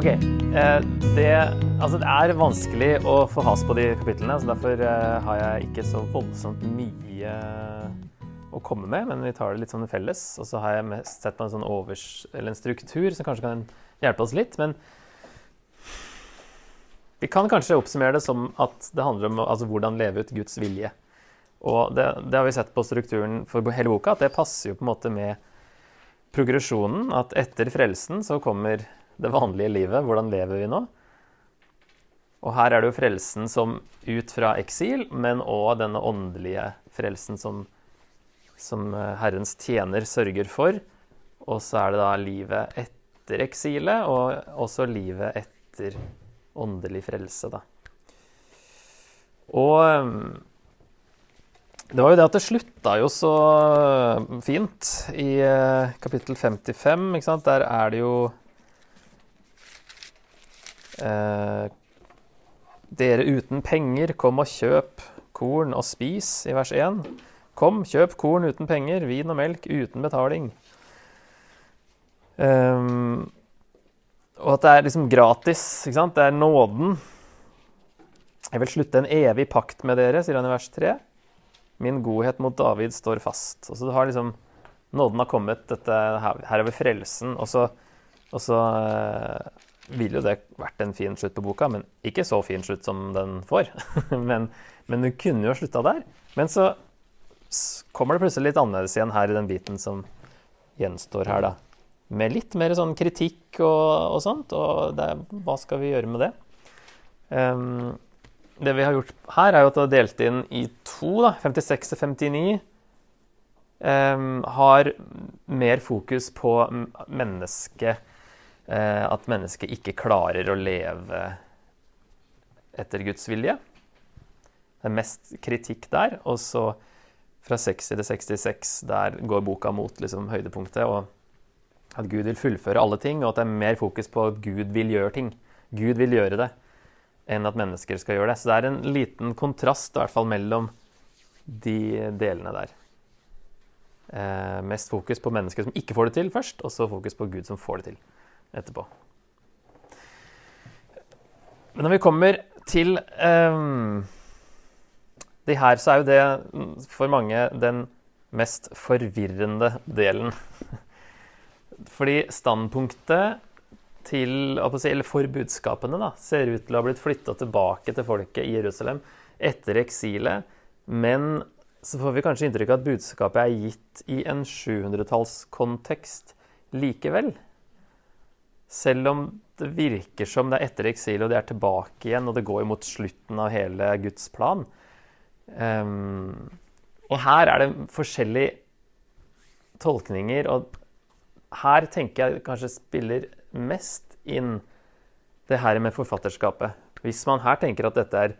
Ok. Eh, det, altså det er vanskelig å få has på de kapitlene, så derfor eh, har jeg ikke så voldsomt mye å komme med, men vi tar det litt sånn felles. Og så har jeg mest sett på en sånn overs, en struktur som kanskje kan hjelpe oss litt. Men vi kan kanskje oppsummere det som at det handler om altså, hvordan leve ut Guds vilje. Og det, det, har vi sett på strukturen for hele boka, at det passer jo på en måte med progresjonen. At etter frelsen så kommer det vanlige livet. Hvordan lever vi nå? Og her er det jo frelsen som ut fra eksil, men òg denne åndelige frelsen som, som Herrens tjener sørger for. Og så er det da livet etter eksilet, og også livet etter åndelig frelse, da. Og det var jo det at det slutta jo så fint i kapittel 55. ikke sant? Der er det jo Eh, dere uten penger, kom og kjøp korn og spis, i vers 1. Kom, kjøp korn uten penger, vin og melk uten betaling. Um, og at det er liksom gratis. ikke sant? Det er nåden. Jeg vil slutte en evig pakt med dere, sier han i vers 3. Min godhet mot David står fast. Og så har liksom Nåden har kommet. Dette, her er vi frelsen. Og så, og så uh, ville jo det vært en fin slutt på boka, men ikke så fin slutt som den får. men, men du kunne jo slutta der. Men så kommer det plutselig litt annerledes igjen her i den biten som gjenstår her, da. Med litt mer sånn kritikk og, og sånt. Og det, hva skal vi gjøre med det? Um, det vi har gjort her, er jo at det er delt inn i to, da, 56 til 59. Um, har mer fokus på mennesket at mennesket ikke klarer å leve etter Guds vilje. Det er mest kritikk der. Og så fra 60 til 66, der går boka mot liksom, høydepunktet. Og at Gud vil fullføre alle ting, og at det er mer fokus på at Gud vil gjøre ting. Gud vil gjøre det, enn at mennesker skal gjøre det. Så det er en liten kontrast i hvert fall mellom de delene der. Eh, mest fokus på mennesker som ikke får det til først, og så fokus på Gud som får det til etterpå. Men når vi kommer til um, de her, så er jo det for mange den mest forvirrende delen. Fordi standpunktet til, eller for budskapene da, ser ut til å ha blitt flytta tilbake til folket i Jerusalem etter eksilet. Men så får vi kanskje inntrykk av at budskapet er gitt i en 700-tallskontekst likevel. Selv om det virker som det er etter eksil og de er tilbake igjen, og det går mot slutten av hele Guds plan. Um, og her er det forskjellige tolkninger, og her tenker jeg kanskje spiller mest inn det her med forfatterskapet. Hvis man her tenker at dette er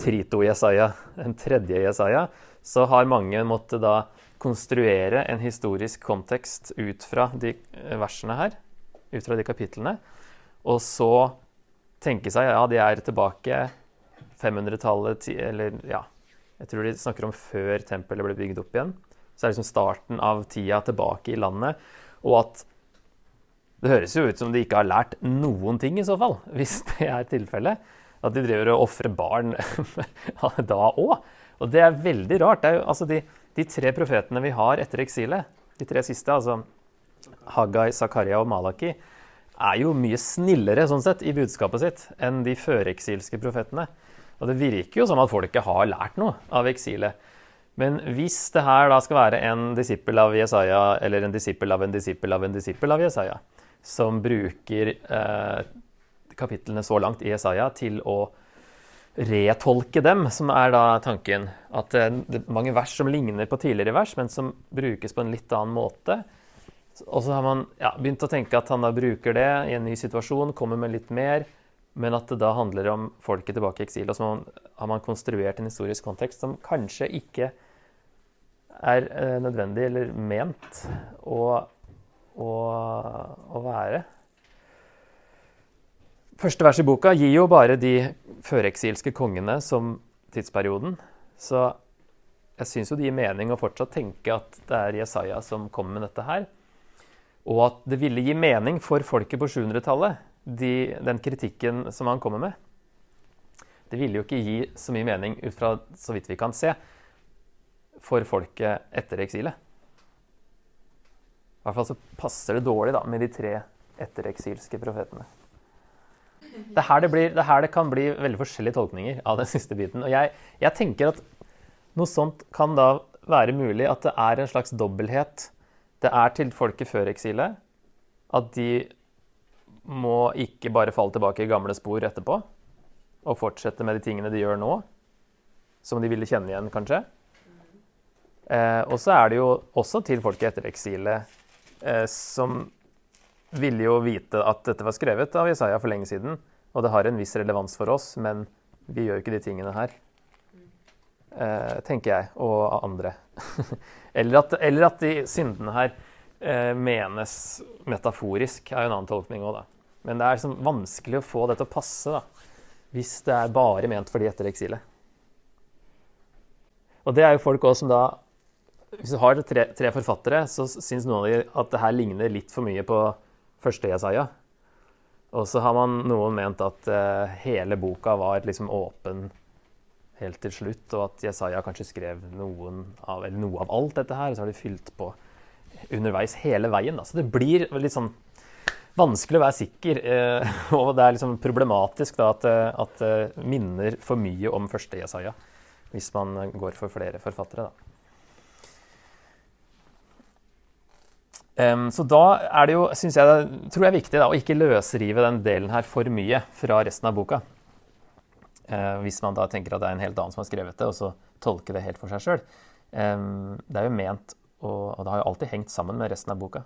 Trito Jesaja, en tredje Jesaja, så har mange måttet da konstruere en historisk kontekst ut fra de versene her ut fra de kapitlene. Og så tenke seg ja, de er tilbake 500-tallet, eller ja Jeg tror de snakker om før tempelet ble bygd opp igjen. Så er det liksom starten av tida tilbake i landet. Og at det høres jo ut som de ikke har lært noen ting, i så fall. Hvis det er tilfellet. At de driver og ofrer barn da òg. Og det er veldig rart. Er jo, altså de, de, tre profetene vi har etter eksilet, de tre siste, altså Haggai, Zakaria og Malaki, er jo mye snillere sånn sett, i budskapet sitt enn de føreksilske profetene. Og det virker jo som at folket har lært noe av eksilet. Men hvis det her da skal være en disippel av Jesaja, eller en disippel av en disippel av en disippel av Jesaja, som bruker eh, kapitlene så langt i Jesaja til å retolke dem, som er da tanken at eh, det er mange vers som ligner på tidligere vers, men som brukes på en litt annen måte, og så har man ja, begynt å tenke at han da bruker det i en ny situasjon, kommer med litt mer, men at det da handler om folket tilbake i eksil. Og så har man konstruert en historisk kontekst som kanskje ikke er eh, nødvendig eller ment å, å, å være. Første vers i boka gir jo bare de føreksilske kongene som tidsperioden. Så jeg syns jo det gir mening å fortsatt tenke at det er Jesaja som kommer med dette her. Og at det ville gi mening for folket på 700-tallet de, den kritikken som han kommer med, det ville jo ikke gi så mye mening ut fra så vidt vi kan se, for folket etter eksilet. I hvert fall så passer det dårlig da, med de tre ettereksilske profetene. Det er her det, det kan bli veldig forskjellige tolkninger av den siste biten. Og jeg, jeg tenker at noe sånt kan da være mulig at det er en slags dobbelthet. Det er til folket før eksilet. At de må ikke bare falle tilbake i gamle spor etterpå og fortsette med de tingene de gjør nå, som de ville kjenne igjen, kanskje. Eh, og så er det jo også til folket etter eksilet, eh, som ville jo vite at dette var skrevet av Jesaja for lenge siden, og det har en viss relevans for oss, men vi gjør ikke de tingene her. Eh, tenker jeg, og andre. eller, at, eller, at, de syndene her eh, menes metaforisk, er jo en annen tolkning òg, da. Men det er liksom vanskelig å få det til å passe, da hvis det er bare ment for de etter eksilet. Og det er jo folk også som da Hvis du har tre, tre forfattere, så syns noen av de at det her ligner litt for mye på første Jesaja. Og så har man noen ment at uh, hele boka var liksom åpen helt til slutt, og at Jesaja kanskje skrev av, noe av alt dette her, og så har de fylt på underveis hele veien. Da. Så det blir litt sånn vanskelig å være sikker. Eh, og det er liksom problematisk da, at, eh, det eh, minner for mye om første Jesaja, hvis man går for flere forfattere. Da. Um, så da er det jo, synes jeg, tror jeg er viktig da, å ikke løsrive den delen her for mye fra resten av boka. Uh, hvis man da tenker at det er en helt annen som har skrevet det, og så tolke det helt for seg sjøl. Eh, det er jo ment, og, og det har jo alltid hengt sammen med resten av boka.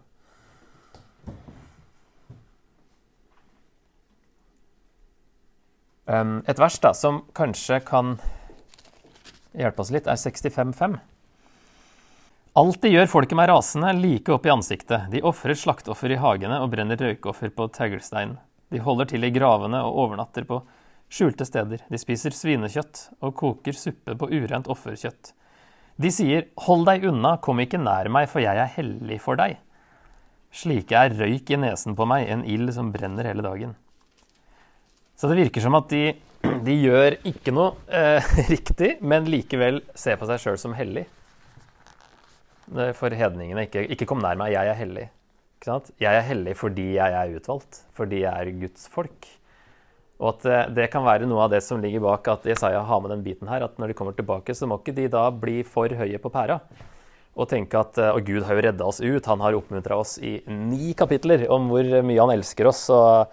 Et vers da, som kanskje kan hjelpe oss litt, er 65,5. Alltid gjør folket meg rasende, like opp i ansiktet. De ofrer slaktoffer i hagene og brenner røykoffer på teglstein. De holder til i gravene og overnatter på skjulte steder. De spiser svinekjøtt og koker suppe på urent offerkjøtt. De sier, hold deg unna, kom ikke nær meg, for jeg er hellig for deg. Slike er røyk i nesen på meg, en ild som brenner hele dagen. Så det virker som at de, de gjør ikke noe eh, riktig, men likevel ser på seg sjøl som hellig. For hedningene. Ikke, ikke, kom nær meg, jeg er hellig. Jeg er hellig fordi jeg er utvalgt, fordi jeg er Guds folk. Og at det, eh, kan være noe av det som ligger bak at Jesaja har med den biten her, at når de kommer tilbake, så må ikke de da bli for høye på pæra. Og tenke at og Gud har jo redda oss ut, han har oppmuntra oss i ni kapitler om hvor mye han elsker oss. og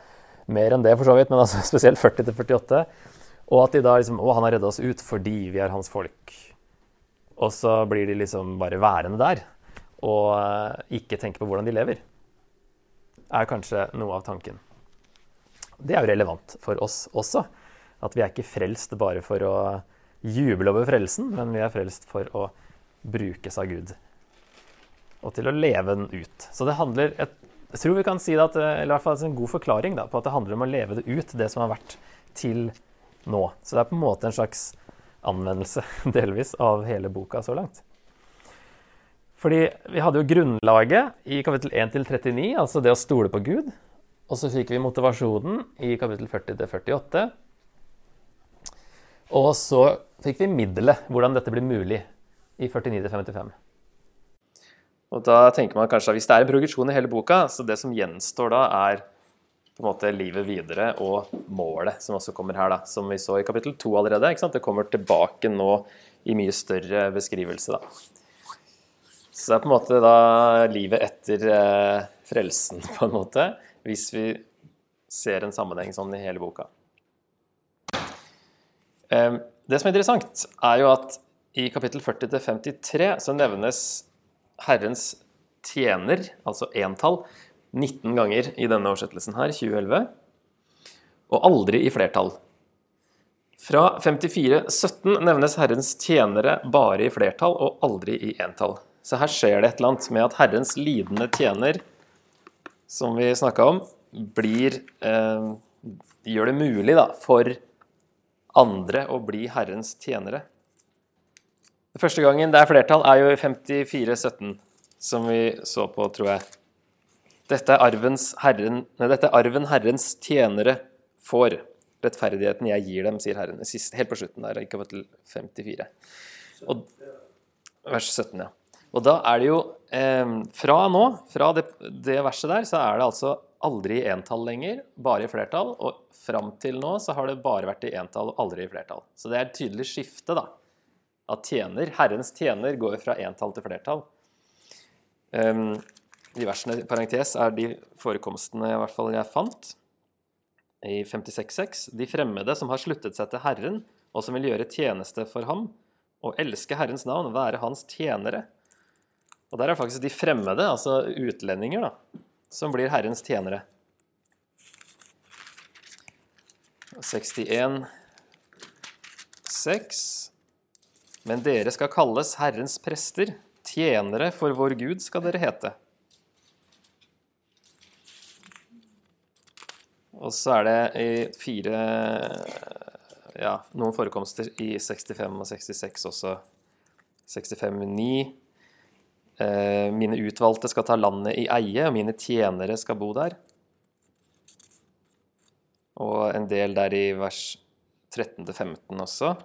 mer enn det, for så vidt, men altså spesielt 40 48. Og at de da liksom Å, han har redda oss ut fordi vi er hans folk. Og så blir de liksom bare værende der og uh, ikke tenke på hvordan de lever. Er kanskje noe av tanken. Det er jo relevant for oss også. At vi er ikke frelst bare for å juble over frelsen, men vi er frelst for å brukes av Gud. Og til å leve den ut. Så det handler jeg tror vi kan si det at, eller i hvert fall en god forklaring da, på at det handler om å leve det ut, det som har vært til nå. Så det er på en måte en slags anvendelse, delvis, av hele boka så langt. Fordi vi hadde jo grunnlaget i kapittel 1 til 39, altså det å stole på Gud. Og så fikk vi motivasjonen i kapittel 40 til 48. Og så fikk vi middelet, hvordan dette blir mulig, i 49 til 55. Og da tenker man kanskje at Hvis det er en progresjon i hele boka, så det som gjenstår da, er på en måte livet videre og målet, som også kommer her, da, som vi så i kapittel 2 allerede. ikke sant? Det kommer tilbake nå i mye større beskrivelse. da. Så det er på en måte da livet etter eh, frelsen, på en måte, hvis vi ser en sammenheng sånn i hele boka. Det som er interessant, er jo at i kapittel 40 53 så nevnes Herrens tjener, altså entall, 19 ganger i denne oversettelsen her, 2011, og aldri i flertall. Fra 54-17 nevnes Herrens tjenere bare i flertall og aldri i entall. Så her skjer det et eller annet med at Herrens lidende tjener, som vi snakka om, blir eh, gjør det mulig da, for andre å bli Herrens tjenere. Den første gangen det er flertall, er jo i 54-17, som vi så på, tror jeg, Dette er, herren, nei, dette er arven Herrens tjenere får. Rettferdigheten jeg gir dem, sier Herren. Sist, helt på slutten der, i kapittel 54. Og, vers 17, ja. Og da er det jo eh, Fra nå, fra det, det, verset der, så er det altså aldri i entall lenger, bare i flertall. Og fram til nå så har det bare vært i entall og aldri i flertall. Så det er et tydelig skifte, da. At tjener, Herrens tjener går fra entall til flertall. Um, de versene i parentes er de forekomstene i hvert fall jeg fant i 56.6. De fremmede som har sluttet seg til Herren, og som vil gjøre tjeneste for ham, og elske Herrens navn, være hans tjenere. Og der er faktisk de fremmede, altså utlendinger, da, som blir Herrens tjenere. 61, 6. Men dere skal kalles Herrens prester, tjenere for vår Gud skal dere hete. Og så er det fire ja, noen forekomster i 65 og 66 også. 65-9. Eh, mine utvalgte skal ta landet i eie, og mine tjenere skal bo der. Og en del der i vers 13-15 også.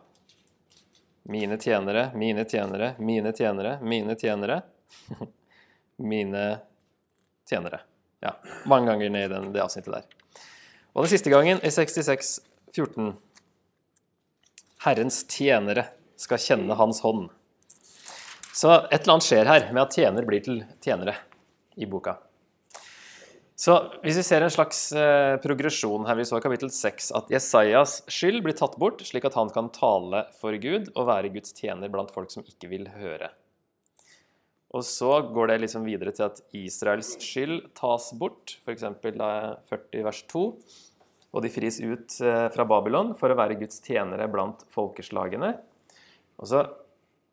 Mine tjenere, mine tjenere, mine tjenere, mine tjenere. mine tjenere. Ja, mange ganger ned i den, det avsnittet der. Og den siste gangen, i 66, 14. Herrens tjenere skal kjenne hans hånd. Så et eller annet skjer her med at tjener blir til tjenere i boka. Så hvis vi ser en slags eh, progresjon her, vi så i kapittel 6 at Jesajas skyld blir tatt bort, slik at han kan tale for Gud og være Guds tjener blant folk som ikke vil høre. Og så går det liksom videre til at Israels skyld tas bort, f.eks. 40 vers 2. Og de fris ut eh, fra Babylon for å være Guds tjenere blant folkeslagene. Og så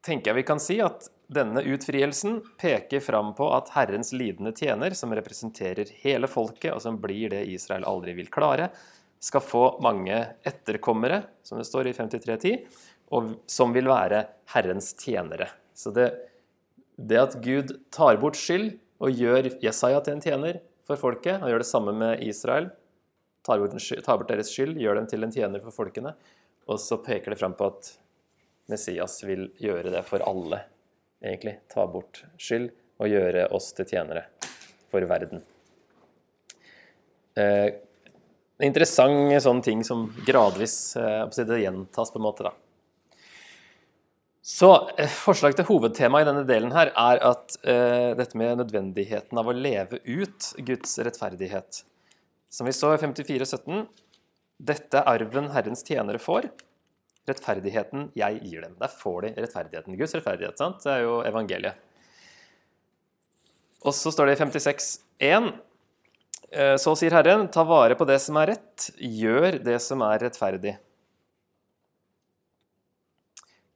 tenker jeg vi kan si at denne utfrielsen peker fram på at Herrens lidende tjener, som representerer hele folket, og som blir det Israel aldri vil klare, skal få mange etterkommere, som det står i 53.10, og som vil være Herrens tjenere. Så det, det at Gud tar bort skyld og gjør Jesaja til en tjener for folket, og gjør det samme med Israel, tar bort, tar bort deres skyld, gjør dem til en tjener for folkene, og så peker det fram på at Messias vil gjøre det for alle egentlig ta bort skyld og gjøre oss til tjenere for verden. Eh, interessant sånn ting som gradvis eh, gjentas, på en måte. da. Så eh, Forslag til hovedtema i denne delen her er at eh, dette med nødvendigheten av å leve ut Guds rettferdighet. Som vi så i 54,17. Dette er arven Herrens tjenere får rettferdigheten jeg gir dem. Der får de rettferdigheten. Guds rettferdighet. sant? Det er jo evangeliet. Og så står det i 56.1.: eh, Så sier Herren, ta vare på det som er rett, gjør det som er rettferdig.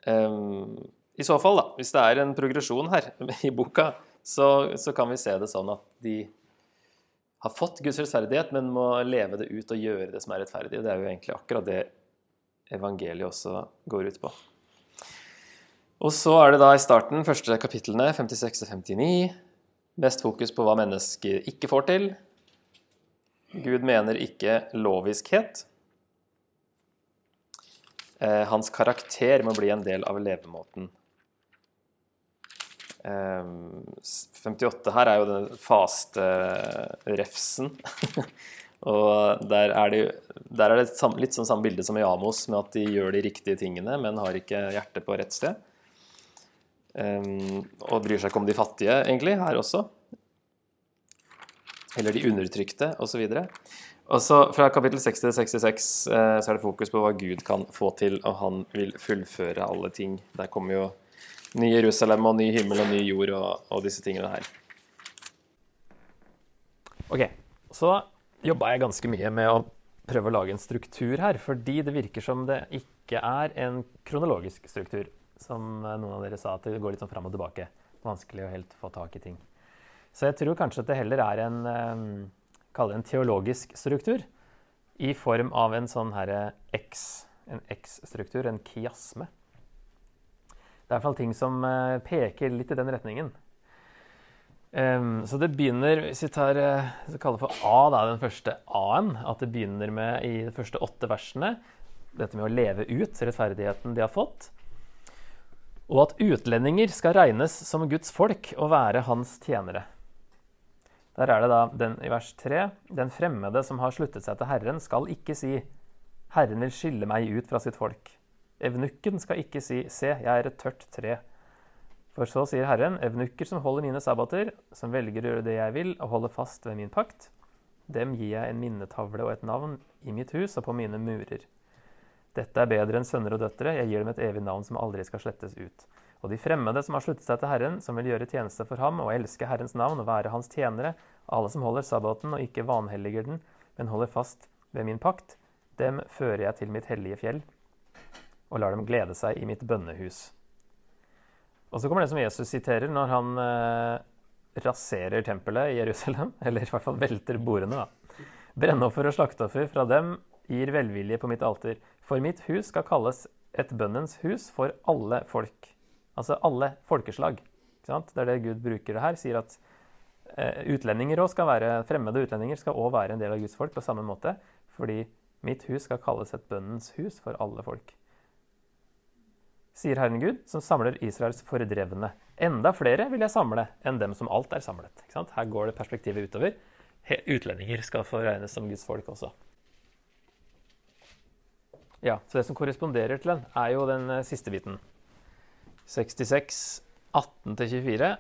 Ehm, I så fall, da, hvis det er en progresjon her i boka, så, så kan vi se det sånn at de har fått Guds rettferdighet, men må leve det ut og gjøre det som er rettferdig. Det er jo egentlig akkurat det evangeliet også går ut på. Og så er det da i starten, første kapitlene, 56 og 59, mest fokus på hva mennesker ikke får til. Gud mener ikke loviskhet. Eh, hans karakter må bli en del av levemåten. 58 eh, her er jo den faste refsen. Og der er det, der er det litt sånn samme bilde som i Amos, med at de gjør de riktige tingene, men har ikke hjertet på rett sted. Um, og bryr seg ikke om de fattige, egentlig, her også. Eller de undertrykte, osv. Og så Fra kapittel 60 til 66 eh, så er det fokus på hva Gud kan få til, og han vil fullføre alle ting. Der kommer jo ny Jerusalem og ny himmel og ny jord og, og disse tingene her. Ok, så jobba jeg ganske mye med å prøve å lage en struktur her, fordi det virker som det ikke er en kronologisk struktur. Som noen av dere sa, at det går litt sånn fram og tilbake. Vanskelig å helt få tak i ting. Så jeg tror kanskje at det heller er en, um, det en teologisk struktur i form av en sånn herre X, en X-struktur, en kiasme. Det er i hvert fall ting som uh, peker litt i den retningen. Um, så det begynner Hvis vi tar uh, så kaller for A, da, den første A-en, at det begynner med i de første åtte versene dette med å leve ut rettferdigheten de har fått. Og at utlendinger skal regnes som Guds folk og være hans tjenere. Der er det da den, i vers 3.: Den fremmede som har sluttet seg til Herren, skal ikke si 'Herren vil skille meg ut fra sitt folk'. Evnukken skal ikke si 'Se, jeg er et tørt tre'. For så sier Herren, evnukker som holder mine sabbater, som velger å gjøre det jeg vil og holder fast ved min pakt, dem gir jeg en minnetavle og et navn i mitt hus og på mine murer. Dette er bedre enn sønner og døtre, jeg gir dem et evig navn som aldri skal slettes ut. Og de fremmede som har sluttet seg til Herren, som vil gjøre tjeneste for ham og elske Herrens navn og være hans tjenere, alle som holder sabbaten og ikke vanhelliger den, men holder fast ved min pakt, dem fører jeg til mitt hellige fjell og lar dem glede seg i mitt bønnehus. Og så kommer det som Jesus siterer når han eh, raserer tempelet i Jerusalem, eller i hvert fall velter bordene. da. Brennoffer og slakteoffer fra dem gir velvilje på mitt alter. For mitt hus skal kalles et bønnens hus for alle folk. Altså alle folkeslag. Det er det Gud bruker det her. Sier at eh, utlendinger også skal være, fremmede utlendinger skal òg være en del av Guds folk på samme måte. Fordi mitt hus skal kalles et bønnens hus for alle folk sier Herren Gud, som samler Israels fordrevne. Enda flere vil jeg samle enn dem som alt er samlet. Her går det perspektivet utover. Utlendinger skal få regnes som Guds folk også. Ja, så Det som korresponderer til den, er jo den eh, siste biten. 66, 18-24.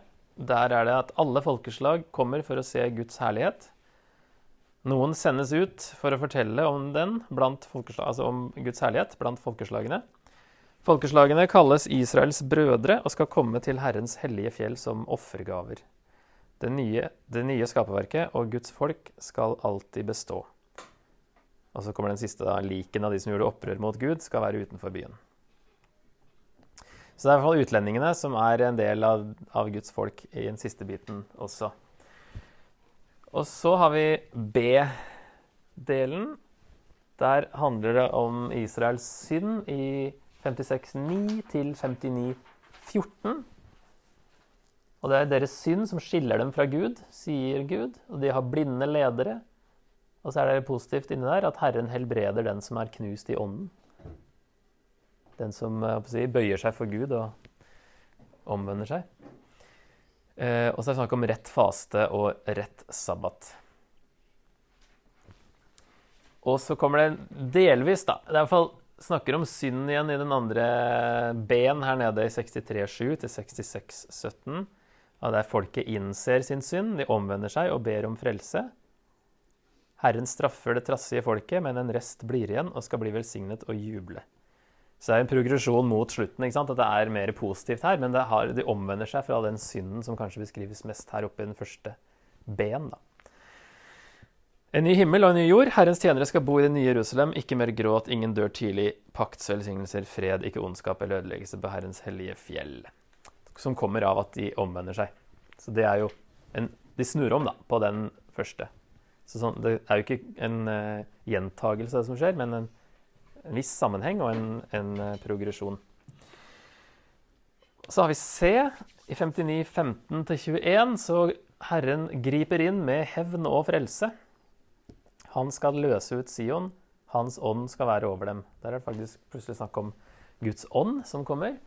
Der er det at alle folkeslag kommer for å se Guds herlighet. Noen sendes ut for å fortelle om den blant altså om Guds herlighet blant folkeslagene. Folkeslagene kalles Israels brødre og skal komme til Herrens hellige fjell som offergaver. Det nye, det nye skaperverket og Guds folk skal alltid bestå. Og så kommer den siste, da. Liken av de som gjorde opprør mot Gud, skal være utenfor byen. Så det er i hvert fall utlendingene som er en del av, av Guds folk i den siste biten også. Og så har vi B-delen. Der handler det om Israels synd i 56,9 til 59,14. Og det er deres synd som skiller dem fra Gud, sier Gud. Og de har blinde ledere. Og så er det positivt inni der at Herren helbreder den som er knust i ånden. Den som si, bøyer seg for Gud og omvender seg. Eh, og så er det snakk om rett faste og rett sabbat. Og så kommer det delvis, da. Det er i hvert fall snakker om synd igjen i den andre B-en her nede i 63.7 til 66.17. Der folket innser sin synd, de omvender seg og ber om frelse. Herren straffer det trassige folket, men en rest blir igjen og skal bli velsignet og juble. Så det er en progresjon mot slutten. ikke sant? At det er mer positivt her. Men har, de omvender seg fra den synden som kanskje beskrives mest her oppe i den første B-en. da. En ny himmel og en ny jord. Herrens tjenere skal bo i det nye Jerusalem. Ikke mer gråt, ingen dør tidlig. Pakts velsignelser, fred, ikke ondskap eller ødeleggelse på Herrens hellige fjell. Som kommer av at de omvender seg. Så det er jo en, De snur om, da, på den første. Så sånn, det er jo ikke en uh, gjentagelse, det som skjer, men en, en viss sammenheng og en, en uh, progresjon. Så har vi C. I 59, 15-21 så Herren griper inn med hevn og frelse. Han skal løse ut Sion. Hans ånd skal være over dem. Der er det faktisk plutselig snakk om Guds ånd som kommer.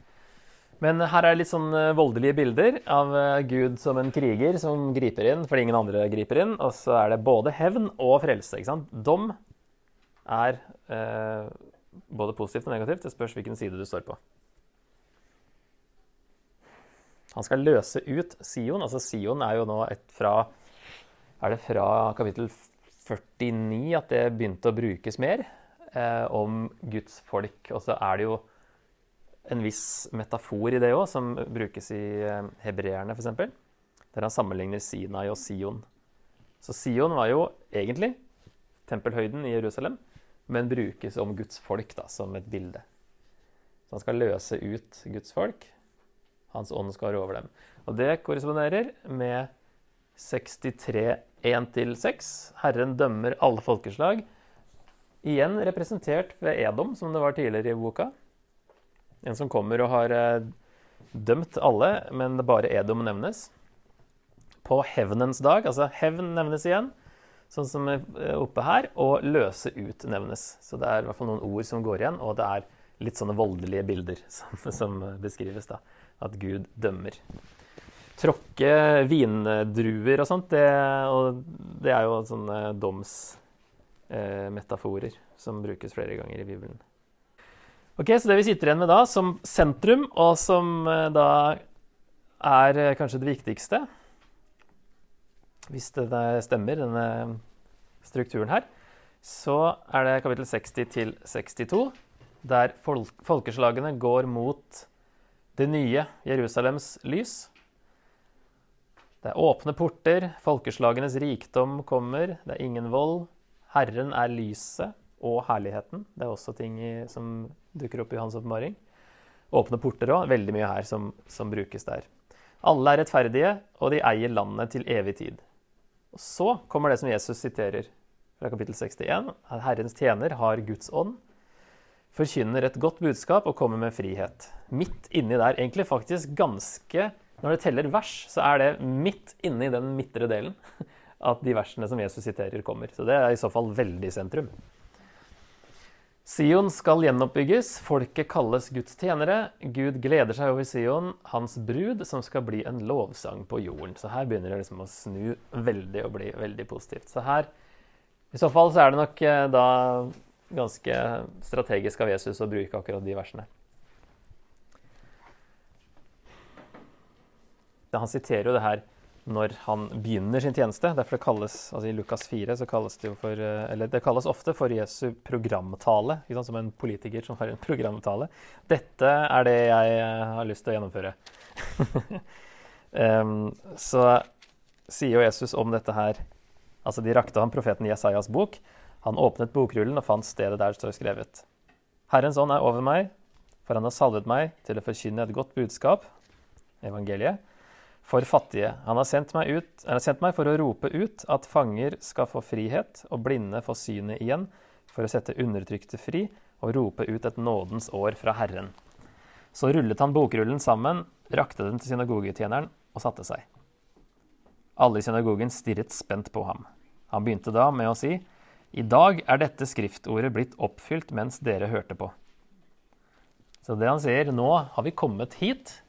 Men her er det litt sånn eh, voldelige bilder av eh, Gud som en kriger som griper inn fordi ingen andre griper inn. Og så er det både hevn og frelse. ikke sant? Dom er eh, både positivt og negativt. Det spørs hvilken side du står på. Han skal løse ut Sion. Altså Sion er jo nå et fra Er det fra kapittel 49 at det begynte å brukes mer eh, om Guds folk. Og så er det jo en viss metafor i det òg, som brukes i eh, hebreerne f.eks. Der han sammenligner Sinai og Sion. Så Sion var jo egentlig tempelhøyden i Jerusalem, men brukes om Guds folk da, som et bilde. Så han skal løse ut Guds folk. Hans ånd skal være over dem. Og det korresponderer med 63 1-6. Herren dømmer alle folkeslag. Igjen representert ved Edom, som det var tidligere i boka. En som kommer og har eh, dømt alle, men bare Edom nevnes. på hevnens dag. Altså hevn nevnes igjen, sånn som oppe her, og løse ut nevnes. Så det er i hvert fall noen ord som går igjen, og det er litt sånne voldelige bilder som, som beskrives. da, At Gud dømmer. Tråkke vindruer og sånt, det, og det er jo sånne domsmetaforer eh, som brukes flere ganger i Bibelen. Ok, Så det vi sitter igjen med da som sentrum, og som eh, da er eh, kanskje det viktigste Hvis det stemmer, denne strukturen her, så er det kapittel 60 til 62, der folkeslagene går mot det nye Jerusalems lys. Det er åpne porter, folkeslagenes rikdom kommer, det er ingen vold. Herren er lyset og herligheten. Det er også ting i, som dukker opp i hans oppmaring. Åpne porter òg. Veldig mye her som, som, brukes der. Alle er rettferdige, og de eier landet til evig tid. Og Så kommer det som Jesus siterer fra kapittel 61. At Herrens tjener har Guds ånd, forkynner et godt budskap og kommer med frihet. Midt inni der, egentlig faktisk ganske når det teller vers, så er det midt inne i den midtre delen at de versene som Jesus siterer, kommer. Så det er i så fall veldig sentrum. Sion skal gjenoppbygges, folket kalles Guds tjenere. Gud gleder seg over Sion, hans brud, som skal bli en lovsang på jorden. Så her begynner det liksom å snu veldig og bli veldig positivt. Så her, i så fall, så er det nok eh, da ganske strategisk av Jesus å bruke akkurat de versene. Han siterer jo det her når han begynner sin tjeneste. Derfor det kalles, altså I Lukas 4 så kalles det jo for eh, Eller det kalles ofte for Jesu programtale. Som en politiker som har en programtale. Dette er det jeg eh, har lyst til å gjennomføre. um, så sier jo Jesus om dette her Altså, de rakte ham profeten Jesajas bok. Han åpnet bokrullen og fant stedet der det står skrevet. Herrens ånd er over meg, for han har salvet meg til å forkynne et godt budskap, evangeliet for fattige. Han har sendt meg, ut, har sendt meg for å rope ut at fanger skal få frihet, og blinde få synet igjen, for å sette undertrykte fri og rope ut et nådens år fra Herren. Så rullet han bokrullen sammen, rakte den til synagogetjeneren og satte seg. Alle i synagogen stirret spent på ham. Han begynte da med å si, I dag er dette skriftordet blitt oppfylt mens dere hørte på. Så det han sier, nå har vi kommet hit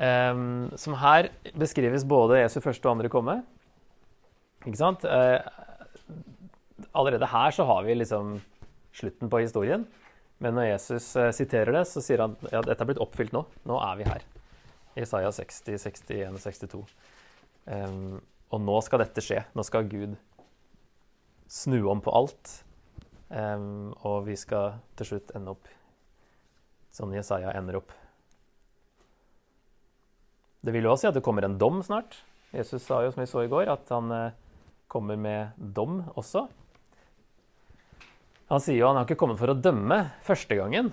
Um, som her beskrives både Jesu første og andre komme. Ikke sant? Uh, allerede her så har vi liksom slutten på historien. Men når Jesus uh, siterer det, så sier han at ja, dette er blitt oppfylt nå. Nå er vi her. Isaiah 60, 61 62. Um, og nå skal dette skje. Nå skal Gud snu om på alt. Um, og vi skal til slutt ende opp sånn Jesaja ender opp. Det vil jo også si at det kommer en dom snart. Jesus sa jo, som vi så i går, at han eh, kommer med dom også. Han sier jo han har ikke kommet for å dømme første gangen,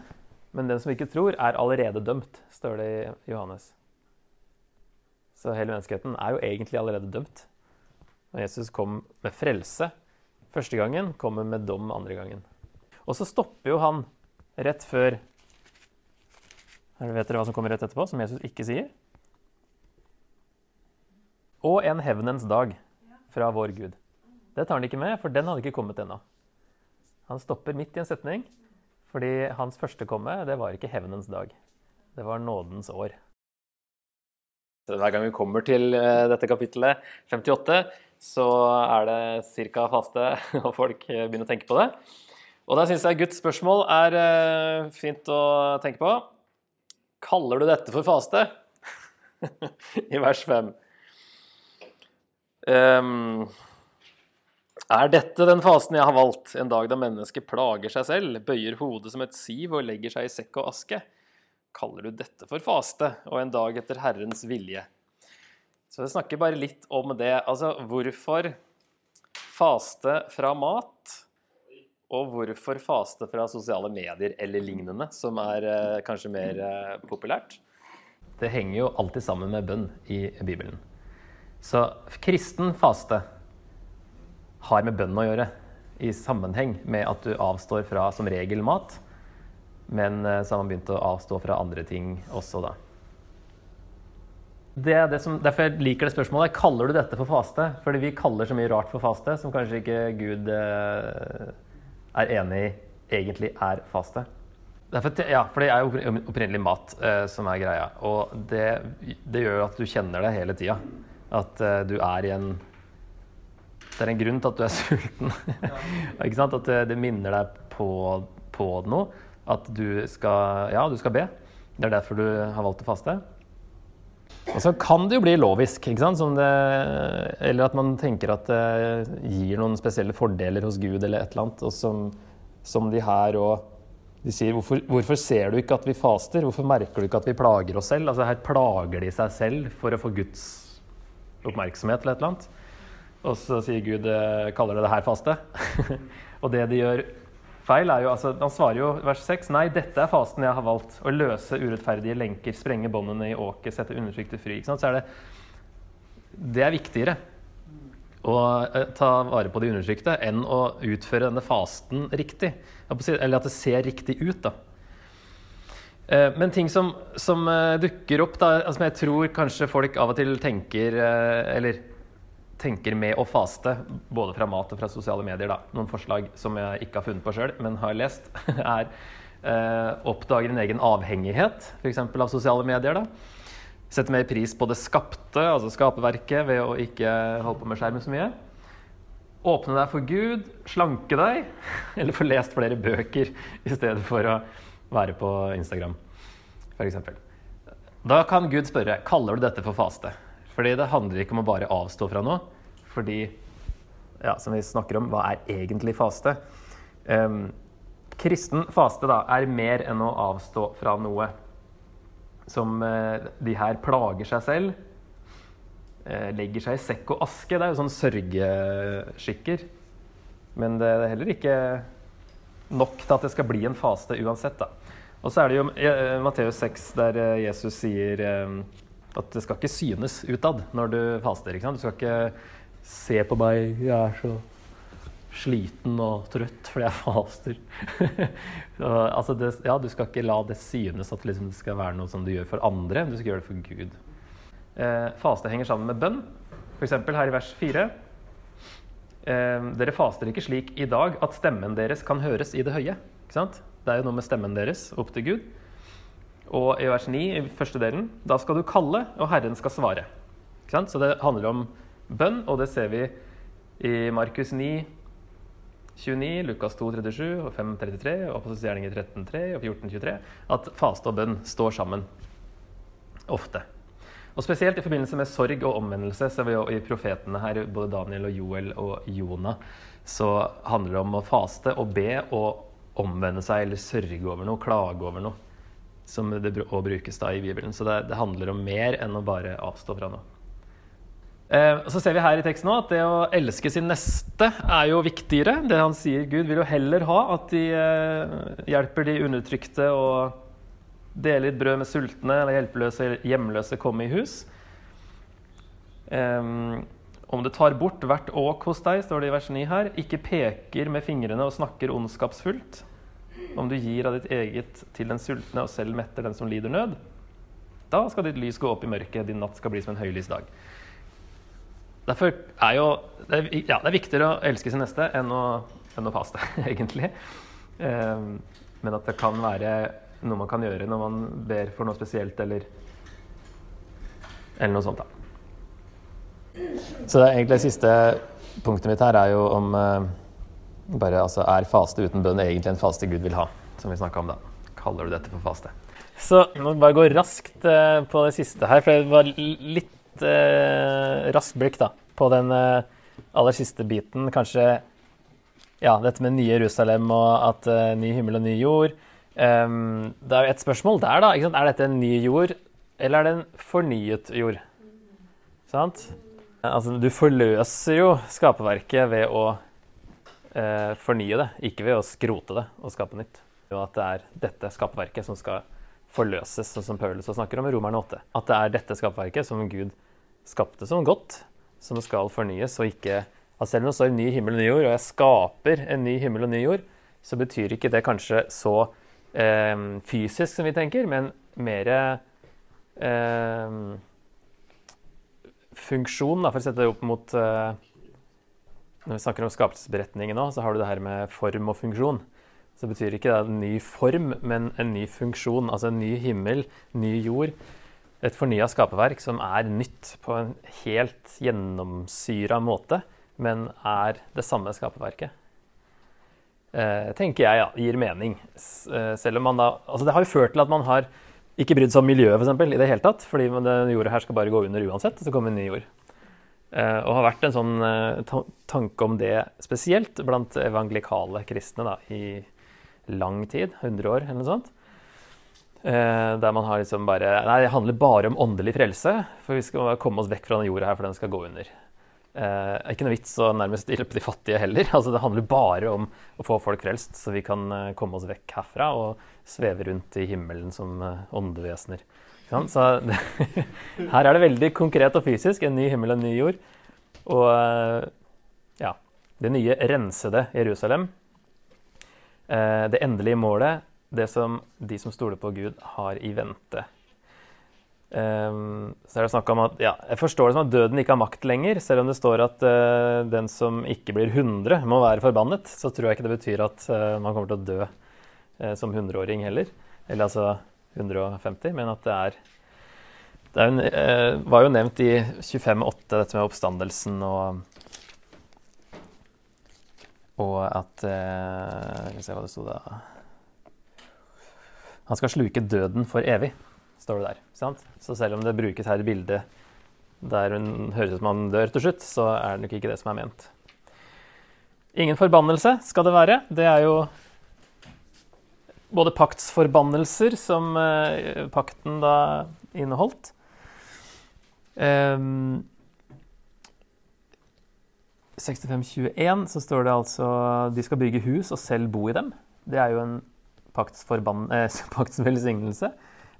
men den som ikke tror, er allerede dømt, står det i Johannes. Så hele menneskeheten er jo egentlig allerede dømt. Og Jesus kom med frelse første gangen, kommer med dom andre gangen. Og så stopper jo han rett før Vet dere hva som kommer rett etterpå, som Jesus ikke sier? Og en hevnens dag fra vår Gud. Det tar han ikke med, for den hadde ikke kommet ennå. Han stopper midt i en setning, fordi hans første komme, det var ikke hevnens dag. Det var nådens år. Hver gang vi kommer til eh, dette kapittelet 58, så er det ca. faste, og folk begynner å tenke på det. Og der syns jeg Guds spørsmål er eh, fint å tenke på. Kaller du dette for faste? I vers 5. Um, er dette den fasen jeg har valgt, en dag da mennesket plager seg selv, bøyer hodet som et siv og legger seg i sekk og aske? Kaller du dette for faste, og en dag etter Herrens vilje? Så jeg snakker bare litt om det. Altså, hvorfor faste fra mat? Og hvorfor faste fra sosiale medier eller lignende, som er eh, kanskje mer eh, populært? Det henger jo alltid sammen med bønn i Bibelen. Så kristen faste har med bønn å gjøre, i sammenheng med at du avstår fra som regel mat. Men eh, så har man begynt å avstå fra andre ting også, da. Det er det som, derfor jeg liker det spørsmålet. Kaller du dette for faste? Fordi vi kaller så mye rart for faste som kanskje ikke Gud eh, er enig i egentlig er faste. Derfor, ja, for det er jo opprinnelig mat eh, som er greia. Og det, det, gjør jo at du kjenner det hele tida. At uh, du er i en Det er en grunn til at du er sulten. ikke sant? At det, det, minner deg på, på noe. At du skal Ja, du skal be. Det er derfor du har valgt å faste. Og så kan det jo bli lovisk, ikke sant? Det, eller at man tenker at det gir noen spesielle fordeler hos Gud eller et eller annet. Og som, som de her og De sier hvorfor, hvorfor, ser du ikke at vi faster? Hvorfor merker du ikke at vi plager oss selv? Altså Her plager de seg selv for å få Guds oppmerksomhet eller et eller annet. Og så sier Gud kaller det det her faste. og det de gjør feil er jo, altså, Han svarer jo vers 6 Nei, dette er fasten jeg har valgt. Å løse urettferdige lenker, sprenge båndene i åket, sette undertrykte fri. Så er det Det er viktigere å eh, ta vare på de undertrykte enn å utføre denne fasten riktig. Eller at det ser riktig ut, da. Eh, men ting som, som eh, dukker opp, da, som altså, jeg tror kanskje folk av og til tenker Eller tenker med å faste, både fra mat og fra sosiale medier. Da. Noen forslag som jeg ikke har funnet på sjøl, men har lest, er eh, oppdager en egen avhengighet, f.eks. av sosiale medier. da. Setter mer pris på det skapte, altså skaperverket, ved å ikke holde på med skjermen så mye. Åpne deg for Gud, slanke deg, eller få lest flere bøker i stedet for å være på Instagram, f.eks. Da kan Gud spørre kaller du dette for faste. Fordi det handler ikke om å bare avstå fra noe. Fordi, ja, som vi snakker om, hva er egentlig faste? Um, kristen faste da, er mer enn å avstå fra noe. Som uh, de her plager seg selv, uh, legger seg i sekk og aske. Det er jo sånn sørgeskikker. Men det er heller ikke nok til at det skal bli en faste uansett. da. Og så er det jo uh, Matteus 6 der Jesus sier at det skal ikke synes utad når du faster. Du skal ikke se på meg, jeg er så sliten og trøtt fordi jeg faster. altså det, ja, du skal ikke la det synes at liksom det skal være noe som du gjør for andre. Du skal gjøre det for Gud. Eh, faste henger sammen med bønn. F.eks. her i vers 4. Eh, dere faster ikke slik i dag at stemmen deres kan høres i det høye. Det er jo noe med stemmen deres opp til Gud. Og i vers 9, i første delen, da skal du kalle, og Herren skal svare. Så det handler om bønn, og det ser vi i Markus 9, 29, Lukas 2, 37 og 5, 33, og Apostelgjerninger 13, 3 og 14, 23, at faste og bønn står sammen ofte. Og Spesielt i forbindelse med sorg og omvendelse ser vi jo i profetene her, både Daniel og Joel og Jonah, så handler det om å faste og be og omvende seg eller sørge over noe, klage over noe som det òg brukes da i Bibelen. Så det, det, handler om mer enn å bare avstå fra noe. Eh, så ser vi her i teksten også at det å elske sin neste er jo viktigere. Det han sier Gud vil jo heller ha at de eh, hjelper de undertrykte og deler litt brød med sultne eller hjelpeløse hjemløse komme i hus. Um, om det tar bort hvert åk hos deg, står det i vers 9 her, ikke peker med fingrene og snakker ondskapsfullt, om du gir av ditt eget til den sultne og selv metter den som lider nød, da skal ditt lys gå opp i mørket, din natt skal bli som en høylys dag. Derfor er jo det er, ja, det er viktigere å elske sin neste enn å, enn å faste, egentlig. Um, men at det kan være noe man kan gjøre når man ber for noe spesielt, eller, eller noe sånt. da. Så det er egentlig det siste punktet mitt her er jo om eh, bare, altså, er faste uten bønn egentlig en faste Gud vil ha? Som vi snakka om da. Kaller du dette for faste? Så må bare gå raskt eh, på det siste her, for det var litt eh, raskt blikk da, på den uh, aller siste biten. Kanskje ja, dette med nye Jerusalem og at uh, ny himmel og ny jord. Um, det er jo et spørsmål der, da. Er dette en ny jord, eller er det en fornyet jord? Sant? Altså, du forløser jo skaperverket ved å eh, fornye det, ikke ved å skrote det og skape nytt. Og at det er dette skaperverket som skal forløses, sånn som Paulus snakker om i Romerne 8. At det er dette skaperverket som Gud skapte som godt, som skal fornyes, og ikke at selv om det står 'ny himmel og ny jord', og jeg skaper en ny himmel og ny jord, så betyr ikke det kanskje så eh, fysisk som vi tenker, men mer eh, funksjon, da, for å sette det opp mot uh, Når vi snakker om skapelsesberetningen nå, så har du det her med form og funksjon. Så betyr ikke det en ny form, men en ny funksjon. Altså en ny himmel, ny jord. Et fornya skaperverk som er nytt på en helt gjennomsyra måte, men er det samme skaperverket. Eh, tenker jeg ja, gir mening. Eh, selv om man da Altså det har jo ført til at man har ikke brydd seg om miljøet for eksempel, i det hele tatt. Fordi denne jorda her skal bare gå under uansett, og så kommer en ny jord. Uh, og har vært en sånn tanke om det spesielt blant evangelikale kristne da, i lang tid, 100 år eller noe sånt. Der man har liksom bare Nei, det handler bare om åndelig frelse, for vi skal komme oss vekk fra denne jorda her, for den skal gå under. Uh, ikke noe vits å nærmest hjelpe de fattige heller. Altså, det handler bare om å få folk frelst, så vi kan uh, komme oss vekk herfra og sveve rundt i himmelen som uh, åndevesener. Så det, her er det veldig konkret og fysisk. En ny himmel og en ny jord. Og ja, det nye rensede Jerusalem. det endelige målet, det som de som stoler på Gud, har i vente. Um, så er det snakk om at ja, Jeg forstår det som at døden ikke har makt lenger. Selv om det står at uh, den som ikke blir 100, må være forbannet, så tror jeg ikke det betyr at uh, man kommer til å dø uh, som 100-åring heller. Eller altså 150, men at det er Det er en, var jo nevnt i 25.8, dette med oppstandelsen og Og at Skal vi se hva det sto da Han skal sluke døden for evig står det der. Sant? Så selv om det brukes her i bildet der hun høres ut som han dør til slutt, så er det nok ikke det som er ment. Ingen forbannelse skal det være. Det er jo både paktsforbannelser, som eh, pakten da inneholdt. Um, 6521 så står det altså de skal bygge hus og selv bo i dem. Det er jo en eh, paktsvelsignelse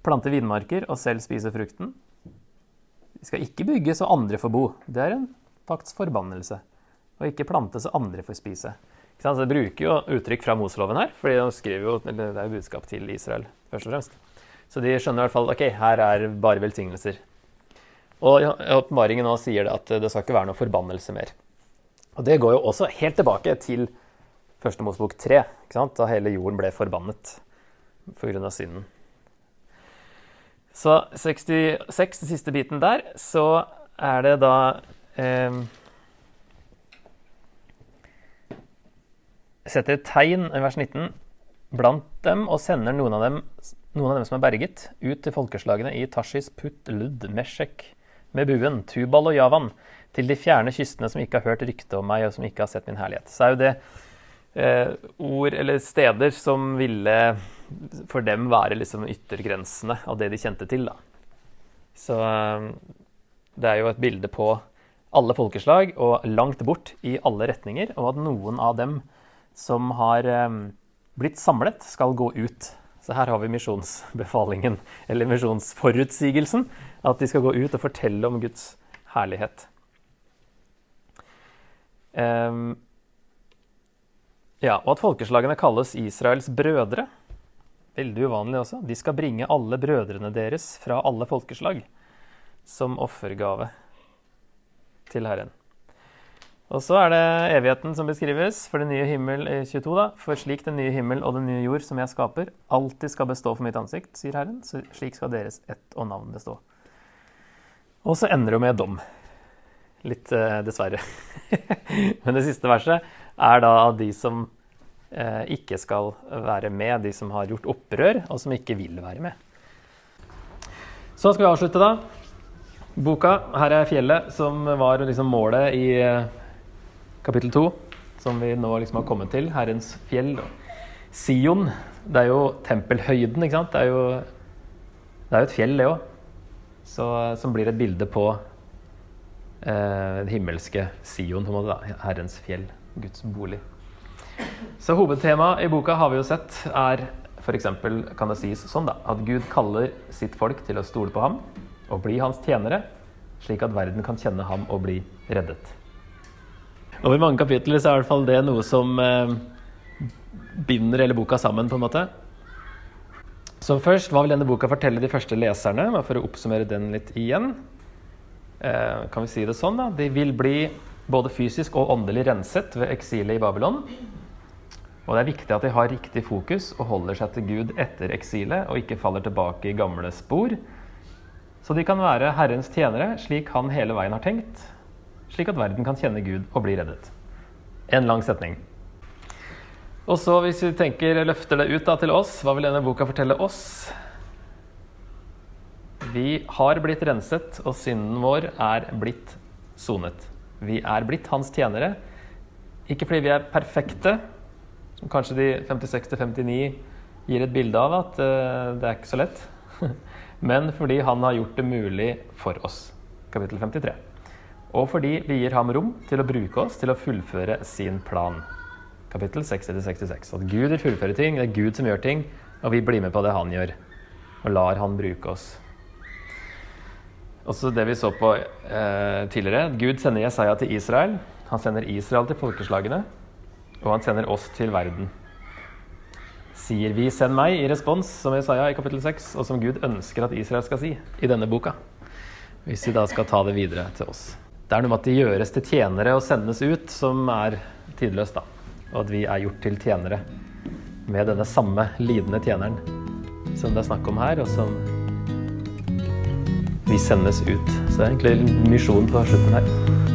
plante vinmarker og selv spise frukten. De skal ikke bygge så andre får bo. Det er en pakts forbannelse. Og ikke plante så andre får spise. Så det bruker jo uttrykk fra Moseloven her, for de skriver jo, det er jo budskap til Israel først og fremst. Så de skjønner i hvert fall ok, her er bare velsignelser. Og åpenbaringen nå sier det at det skal ikke være noe forbannelse mer. Og det går jo også helt tilbake til første Mosebok 3, da hele jorden ble forbannet pga. synden. Så 66, den siste biten der, så er det da eh, Setter et tegn i vers 19 blant dem og sender noen av dem, noen av dem som er berget, ut til folkeslagene i Tashis, Put, Lud, Meshek med buen, Tubal og Javan, til de fjerne kystene som ikke har hørt rykte om meg, og som ikke har sett min herlighet. Så er jo det eh, ord eller steder som ville for dem være liksom yttergrensene av det de kjente til. Da. Så eh, det er jo et bilde på alle folkeslag og langt bort i alle retninger, og at noen av dem som har eh, blitt samlet, skal gå ut. Så her har vi misjonsbefalingen, eller misjonsforutsigelsen. At de skal gå ut og fortelle om Guds herlighet. Um, ja, og at folkeslagene kalles Israels brødre. Veldig uvanlig også. De skal bringe alle brødrene deres fra alle folkeslag som offergave til Herren. Og så er det evigheten som beskrives for den nye himmel i 22. da. For slik den nye himmel og den nye jord som jeg skaper, alltid skal bestå for mitt ansikt, sier Herren, så slik skal deres ett og navn bestå. Og så ender det med dom. Litt eh, dessverre. Men det siste verset er da de som Eh, ikke skal være med, de som har gjort opprør, og som ikke vil være med. Så skal vi avslutte, da. Boka. Her er fjellet, som var liksom målet i eh, kapittel to. Som vi nå liksom har kommet til. Herrens fjell. Sion. Det er jo tempelhøyden, ikke sant. Det er jo, det er jo et fjell, det òg. Som blir et bilde på eh, det himmelske Sion, på en måte. da. Herrens fjell. Guds bolig. Så hovedtemaet i boka har vi jo sett er f.eks. kan det sies sånn da, at Gud kaller sitt folk til å stole på ham og bli hans tjenere, slik at verden kan kjenne ham og bli reddet. Over mange kapitler så er i hvert fall det noe som eh, binder hele boka sammen, på en måte. Så først, hva vil denne boka fortelle de første leserne? For å oppsummere den litt igjen. eh, kan vi si det sånn, da, de vil bli både fysisk og åndelig renset ved eksilet i Babylon. Og det er viktig at de har riktig fokus og holder seg til Gud etter eksilet, og ikke faller tilbake i gamle spor. Så de kan være Herrens tjenere slik han hele veien har tenkt, slik at verden kan kjenne Gud og bli reddet. En lang setning. Og så hvis vi tenker, løfter det ut da, til oss, hva vil denne boka fortelle oss? Vi har blitt renset, og synden vår er blitt sonet. Vi er blitt hans tjenere. Ikke fordi vi er perfekte, som kanskje de 56-59 gir et bilde av at uh, det er ikke så lett. Men fordi han har gjort det mulig for oss. Kapittel 53. Og fordi vi gir ham rom til å bruke oss til å fullføre sin plan. Kapittel 60-66. At Gud vil fullføre ting, det er Gud som gjør ting, og vi blir med på det han gjør. Og lar han bruke oss. Også det vi så på eh, tidligere. Gud sender Jesaja til Israel. Han sender Israel til folkeslagene. Og han sender oss til verden. Sier vi 'send meg' i respons, som Jesaja i kapittel 6, og som Gud ønsker at Israel skal si i denne boka. Hvis vi da skal ta det videre til oss. Det er noe med at de gjøres til tjenere og sendes ut, som er tidløst, da. Og at vi er gjort til tjenere med denne samme lidende tjeneren som det er snakk om her, og som vi sendes ut. Så det er egentlig misjonen på slutten her.